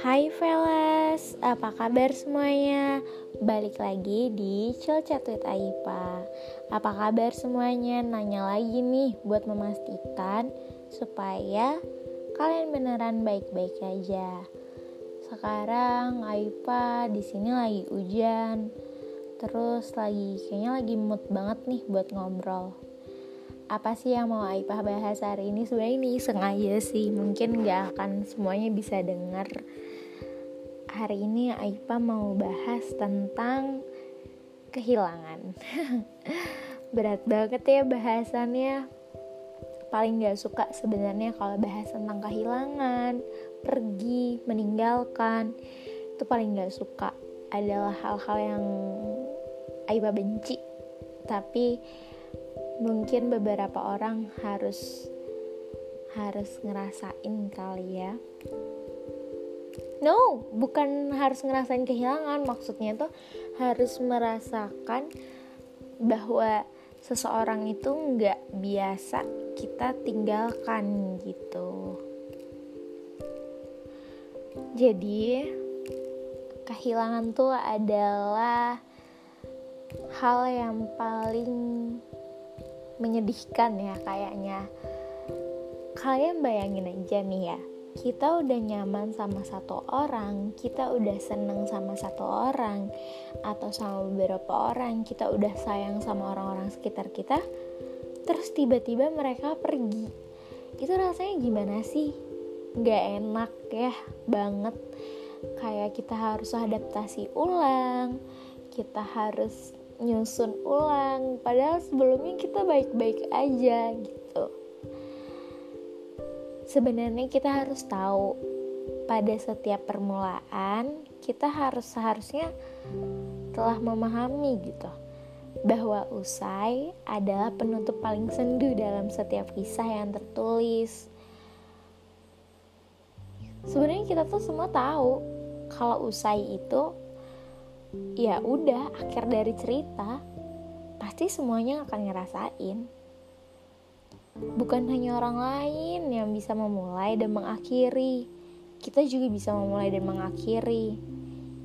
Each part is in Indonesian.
Hai Velas, apa kabar semuanya? Balik lagi di Chill Chat with Aipa. Apa kabar semuanya? Nanya lagi nih buat memastikan supaya kalian beneran baik-baik aja. Sekarang Aipa di sini lagi hujan. Terus lagi kayaknya lagi mood banget nih buat ngobrol. Apa sih yang mau Aipah bahas hari ini? Sebenarnya ini sengaja sih. Mungkin gak akan semuanya bisa dengar hari ini Aipah mau bahas tentang kehilangan. Berat banget ya bahasannya. Paling gak suka sebenarnya kalau bahas tentang kehilangan pergi meninggalkan. Itu paling gak suka. Adalah hal-hal yang Aipah benci. Tapi mungkin beberapa orang harus harus ngerasain kali ya no bukan harus ngerasain kehilangan. Maksudnya tuh harus merasakan bahwa seseorang itu nggak biasa kita tinggalkan gitu. Jadi kehilangan tuh adalah hal yang paling menyedihkan ya kayaknya. Kalian bayangin aja nih ya kita udah nyaman sama satu orang, kita udah seneng sama satu orang, atau sama beberapa orang, kita udah sayang sama orang-orang sekitar kita, terus tiba-tiba mereka pergi. Itu rasanya gimana sih? Gak enak ya, banget. Kayak kita harus adaptasi ulang, kita harus nyusun ulang padahal sebelumnya kita baik-baik aja gitu sebenarnya kita harus tahu pada setiap permulaan kita harus seharusnya telah memahami gitu bahwa usai adalah penutup paling sendu dalam setiap kisah yang tertulis. Sebenarnya kita tuh semua tahu kalau usai itu ya udah akhir dari cerita pasti semuanya akan ngerasain bukan hanya orang lain yang bisa memulai dan mengakhiri. Kita juga bisa memulai dan mengakhiri.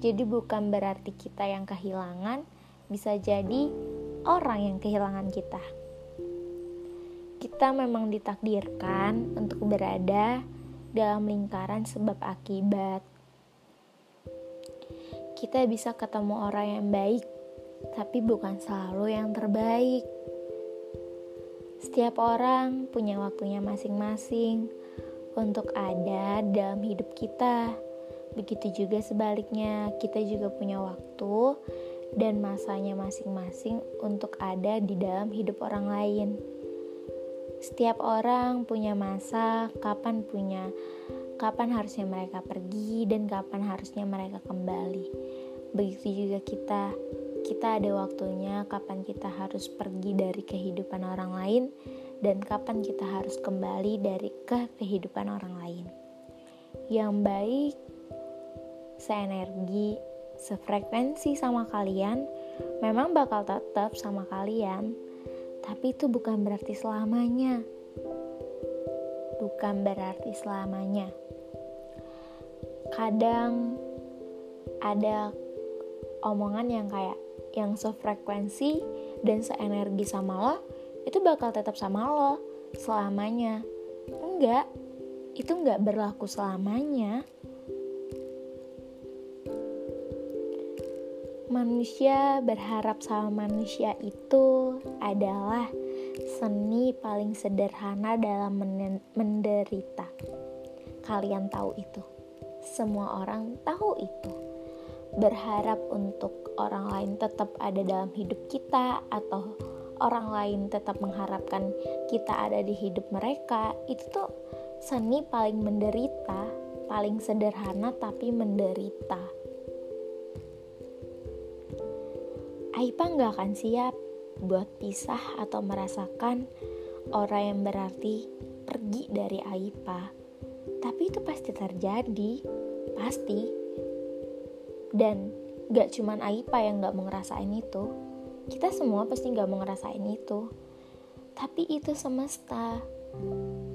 Jadi bukan berarti kita yang kehilangan bisa jadi orang yang kehilangan kita. Kita memang ditakdirkan untuk berada dalam lingkaran sebab akibat. Kita bisa ketemu orang yang baik, tapi bukan selalu yang terbaik. Setiap orang punya waktunya masing-masing untuk ada dalam hidup kita. Begitu juga sebaliknya, kita juga punya waktu dan masanya masing-masing untuk ada di dalam hidup orang lain. Setiap orang punya masa kapan punya kapan harusnya mereka pergi dan kapan harusnya mereka kembali. Begitu juga kita, kita ada waktunya kapan kita harus pergi dari kehidupan orang lain dan kapan kita harus kembali dari ke kehidupan orang lain. Yang baik, seenergi, sefrekuensi sama kalian, memang bakal tetap sama kalian, tapi itu bukan berarti selamanya. Bukan berarti selamanya kadang ada omongan yang kayak yang sefrekuensi dan seenergi sama lo itu bakal tetap sama lo selamanya enggak itu enggak berlaku selamanya manusia berharap sama manusia itu adalah seni paling sederhana dalam menderita. Kalian tahu itu semua orang tahu itu. Berharap untuk orang lain tetap ada dalam hidup kita atau orang lain tetap mengharapkan kita ada di hidup mereka, itu tuh seni paling menderita, paling sederhana tapi menderita. Aipa nggak akan siap buat pisah atau merasakan orang yang berarti pergi dari Aipa tapi itu pasti terjadi pasti dan gak cuman Aipa yang gak mau ngerasain itu. Kita semua pasti gak mau ngerasain itu. Tapi itu semesta.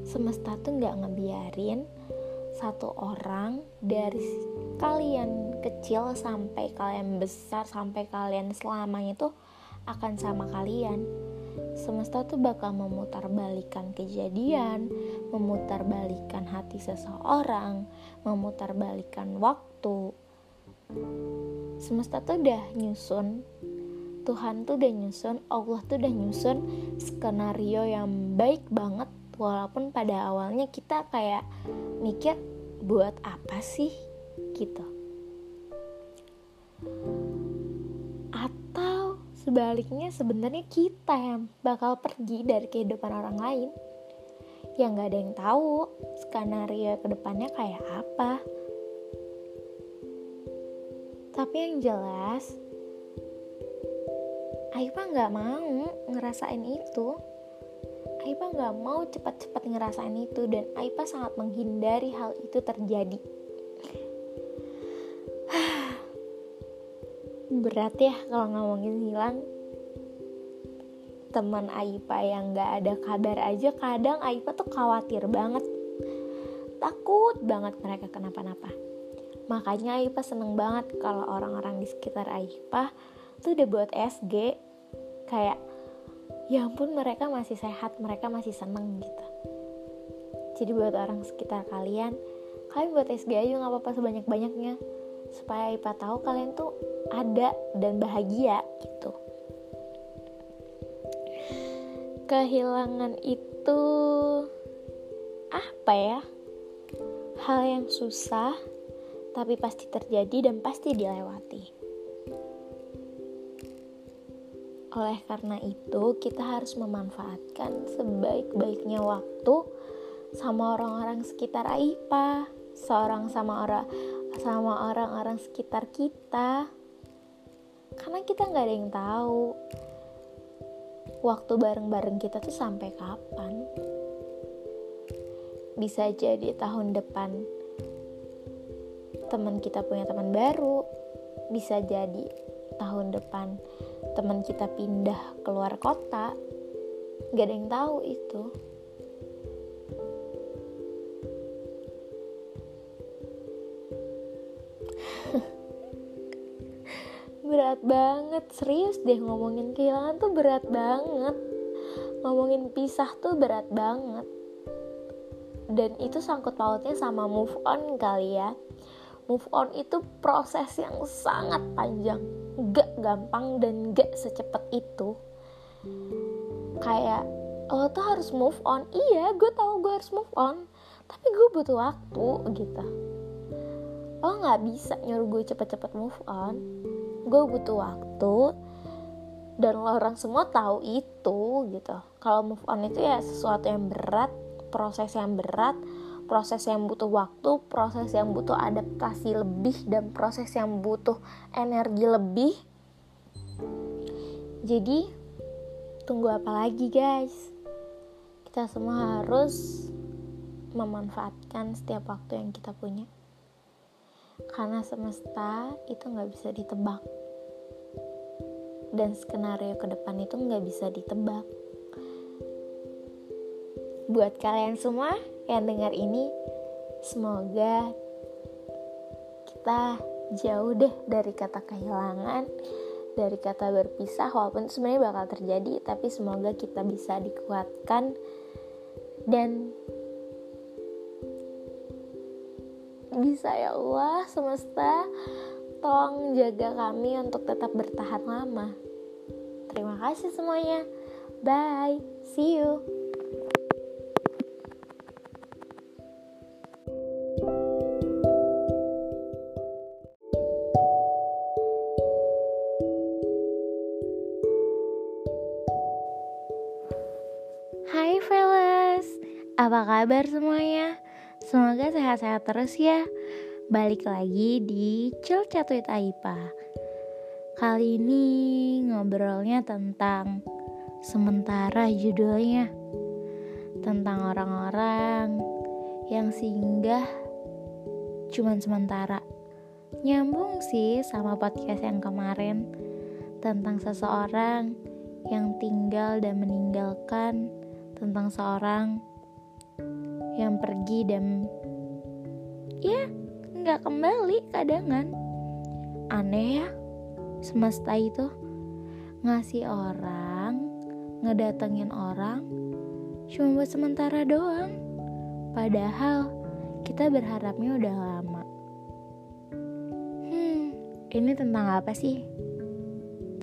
Semesta tuh gak ngebiarin satu orang dari kalian kecil sampai kalian besar sampai kalian selamanya itu akan sama kalian. Semesta tuh bakal memutarbalikan kejadian memutarbalikan hati seseorang memutarbalikan waktu semesta tuh udah nyusun. Tuhan tuh udah nyusun Allah tuh udah nyusun skenario yang baik banget. Walaupun pada awalnya kita kayak mikir buat apa sih? gitu. Atau sebaliknya sebenarnya kita yang bakal pergi dari kehidupan orang lain. Yang nggak ada yang tahu skenario ke depannya kayak apa tapi yang jelas Aipa nggak mau ngerasain itu Aipa nggak mau cepat-cepat ngerasain itu dan Aipa sangat menghindari hal itu terjadi. Berat ya kalau ngomongin hilang. Teman Aipa yang nggak ada kabar aja kadang Aipa tuh khawatir banget. Takut banget mereka kenapa-napa. Makanya Aipa seneng banget kalau orang-orang di sekitar Aipa tuh udah buat SG kayak ya ampun mereka masih sehat mereka masih seneng gitu. Jadi buat orang sekitar kalian kalian buat SG aja nggak apa-apa sebanyak banyaknya supaya Ipa tahu kalian tuh ada dan bahagia gitu. Kehilangan itu apa ya? Hal yang susah tapi pasti terjadi dan pasti dilewati Oleh karena itu, kita harus memanfaatkan sebaik-baiknya waktu sama orang-orang sekitar Aipa, seorang sama orang sama orang-orang sekitar kita. Karena kita nggak ada yang tahu waktu bareng-bareng kita tuh sampai kapan. Bisa jadi tahun depan teman kita punya teman baru, bisa jadi tahun depan teman kita pindah keluar kota gak ada yang tahu itu. Berat banget serius deh ngomongin kehilangan tuh berat banget. Ngomongin pisah tuh berat banget. Dan itu sangkut pautnya sama move on kali ya move on itu proses yang sangat panjang. Gak gampang dan gak secepat itu. Kayak lo tuh harus move on. Iya gue tahu gue harus move on tapi gue butuh waktu gitu. Lo nggak bisa nyuruh gue cepet-cepet move on. Gue butuh waktu dan lo orang semua tahu itu gitu. Kalau move on itu ya sesuatu yang berat proses yang berat proses yang butuh waktu, proses yang butuh adaptasi lebih, dan proses yang butuh energi lebih. Jadi, tunggu apa lagi, guys? Kita semua harus memanfaatkan setiap waktu yang kita punya, karena semesta itu nggak bisa ditebak, dan skenario ke depan itu nggak bisa ditebak. Buat kalian semua yang dengar ini semoga kita jauh deh dari kata kehilangan dari kata berpisah walaupun sebenarnya bakal terjadi tapi semoga kita bisa dikuatkan dan bisa ya Allah semesta tolong jaga kami untuk tetap bertahan lama. Terima kasih semuanya. Bye. See you Kabar semuanya? Semoga sehat-sehat terus ya. Balik lagi di Chill Chat with Aipa. Kali ini ngobrolnya tentang sementara judulnya. Tentang orang-orang yang singgah cuman sementara. Nyambung sih sama podcast yang kemarin tentang seseorang yang tinggal dan meninggalkan tentang seorang yang pergi dan ya nggak kembali kadangan. Aneh ya semesta itu. Ngasih orang ngedatengin orang cuma buat sementara doang. Padahal kita berharapnya udah lama. Hmm ini tentang apa sih?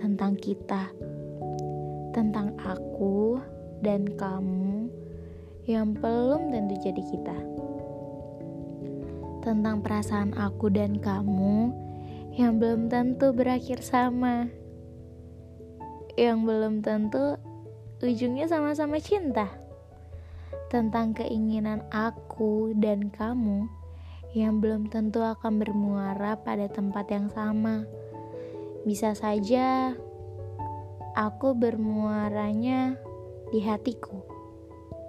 Tentang kita. Tentang aku dan kamu yang belum tentu jadi kita. Tentang perasaan aku dan kamu yang belum tentu berakhir sama, yang belum tentu ujungnya sama-sama cinta, tentang keinginan aku dan kamu yang belum tentu akan bermuara pada tempat yang sama. Bisa saja aku bermuaranya di hatiku,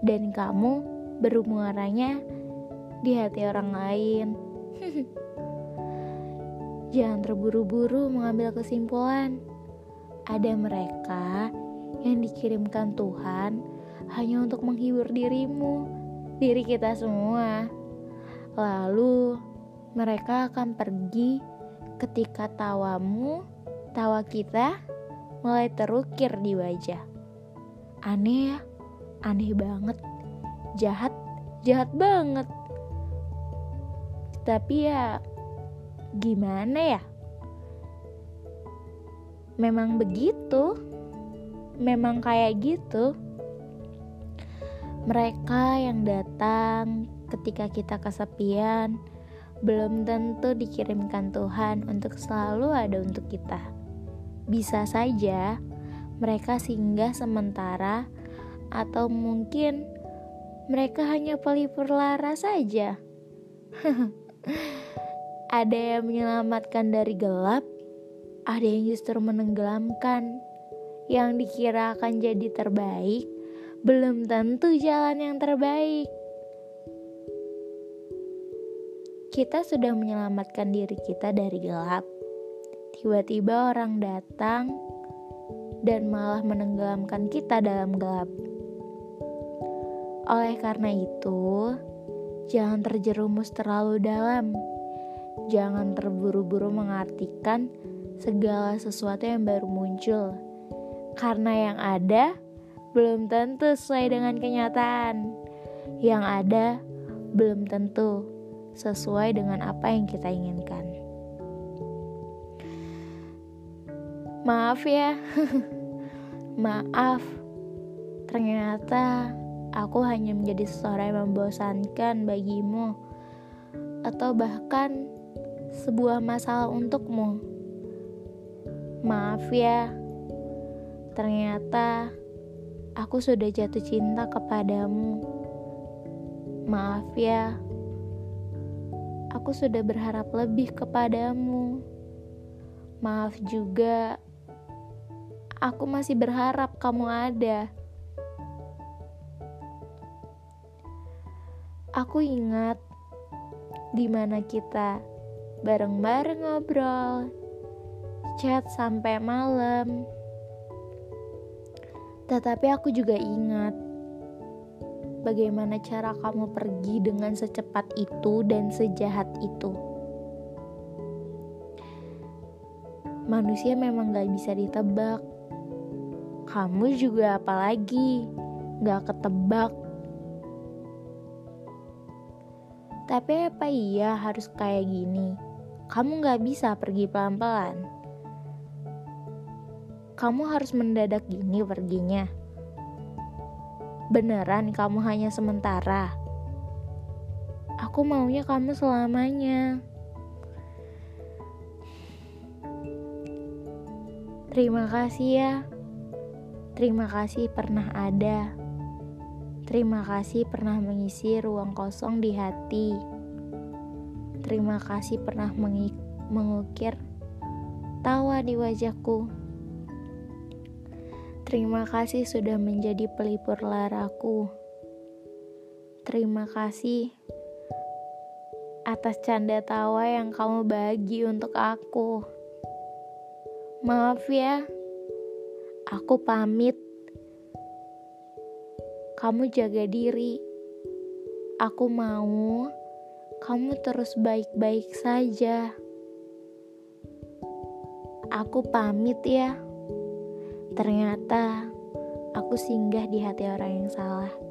dan kamu bermuaranya di hati orang lain. Jangan terburu-buru mengambil kesimpulan. Ada mereka yang dikirimkan Tuhan hanya untuk menghibur dirimu, diri kita semua. Lalu mereka akan pergi ketika tawamu, tawa kita mulai terukir di wajah. Aneh ya, aneh banget. Jahat, jahat banget. Tapi ya gimana ya? Memang begitu. Memang kayak gitu. Mereka yang datang ketika kita kesepian belum tentu dikirimkan Tuhan untuk selalu ada untuk kita. Bisa saja mereka singgah sementara atau mungkin mereka hanya pelipur lara saja ada yang menyelamatkan dari gelap, ada yang justru menenggelamkan. Yang dikira akan jadi terbaik, belum tentu jalan yang terbaik. Kita sudah menyelamatkan diri kita dari gelap. Tiba-tiba orang datang dan malah menenggelamkan kita dalam gelap. Oleh karena itu, Jangan terjerumus terlalu dalam. Jangan terburu-buru mengartikan segala sesuatu yang baru muncul. Karena yang ada belum tentu sesuai dengan kenyataan. Yang ada belum tentu sesuai dengan apa yang kita inginkan. Maaf ya. Maaf. Ternyata aku hanya menjadi seseorang yang membosankan bagimu, atau bahkan sebuah masalah untukmu. Maaf ya, ternyata aku sudah jatuh cinta kepadamu. Maaf ya, aku sudah berharap lebih kepadamu. Maaf juga, aku masih berharap kamu ada. Aku ingat di mana kita bareng-bareng ngobrol, chat sampai malam. Tetapi aku juga ingat bagaimana cara kamu pergi dengan secepat itu dan sejahat itu. Manusia memang gak bisa ditebak. Kamu juga apalagi gak ketebak Tapi apa iya harus kayak gini? Kamu gak bisa pergi pelan-pelan. Kamu harus mendadak gini perginya. Beneran kamu hanya sementara. Aku maunya kamu selamanya. Terima kasih ya. Terima kasih pernah ada. Terima kasih pernah mengisi ruang kosong di hati. Terima kasih pernah mengukir tawa di wajahku. Terima kasih sudah menjadi pelipur laraku. Terima kasih atas canda tawa yang kamu bagi untuk aku. Maaf ya, aku pamit. Kamu jaga diri. Aku mau kamu terus baik-baik saja. Aku pamit ya. Ternyata aku singgah di hati orang yang salah.